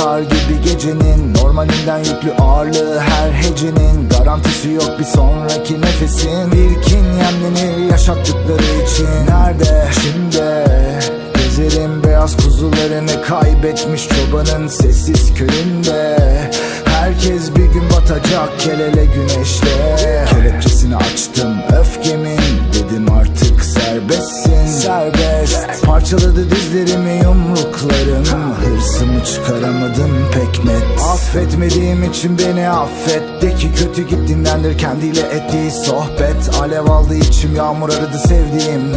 Kar gibi gecenin Normalinden yüklü ağırlığı her hecenin. Garantisi yok bir sonraki nefesin. Bir kin yemlenir yaşattıkları için. Nerede? Şimdi. Gezerim beyaz kuzularını kaybetmiş çobanın sessiz köyünde. Herkes bir gün batacak el ele güneşle. Kelepçesini açtım öfkemin Dedim artık serbestsin. Serbest. Parçaladı dizlerimi yumruklarım. Hırsımı çıkaramadım pek net. Affetmediğim için beni affet. De ki kötü gittiğindendir kendiyle ettiği sohbet. Alev aldı içim yağmur aradı sevdiğim.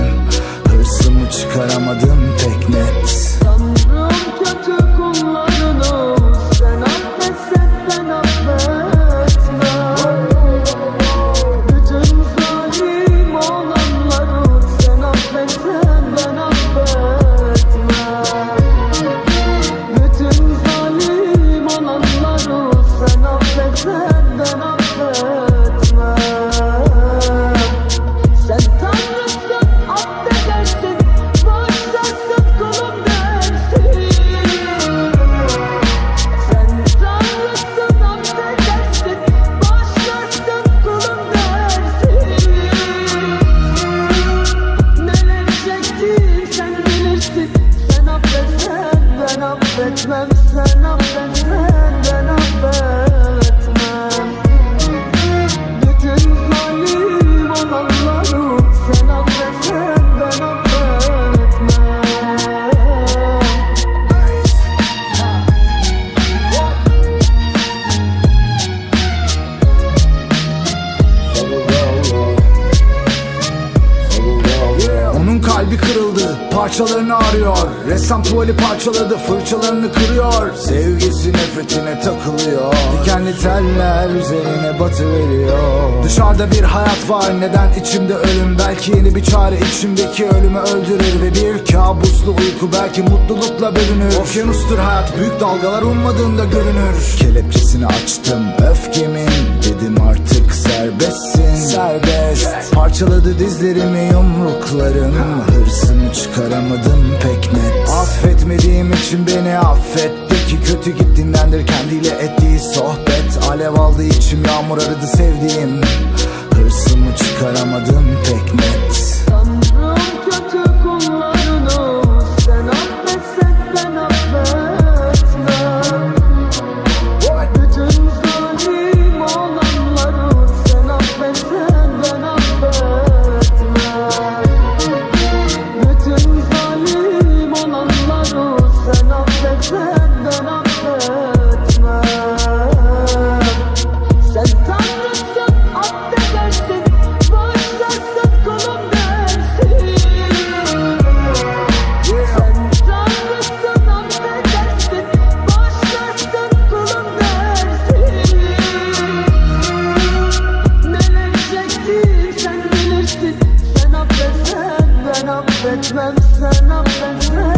Hırsımı çıkaramadım pek net affetmem kalbi kırıldı, parçalarını arıyor. Ressam tuvali parçaladı, fırçalarını kırıyor. Sevgisi nefretine takılıyor. Dikenli teller üzerine batı veriyor Dışarıda bir hayat var, neden içimde ölüm? Belki yeni bir çare içimdeki ölümü öldürür Ve bir kabuslu uyku belki mutlulukla bölünür. Okyanustur hayat, büyük dalgalar ummadığında görünür. Kelepçesini açtım, öfkemin Dedim artık serbestsin. Serbest. Parçaladı dizlerimi yumruklarım. Hırsımı çıkaramadım pek net. Affetmediğim için beni affetti ki kötü gittiğindendir kendiyle ettiği sohbet. Alev aldı içim yağmur aradı sevdiğim. Hırsımı çıkaramadım pek net bilirsin Sen affetsen ben affetmem Sen ben affetmem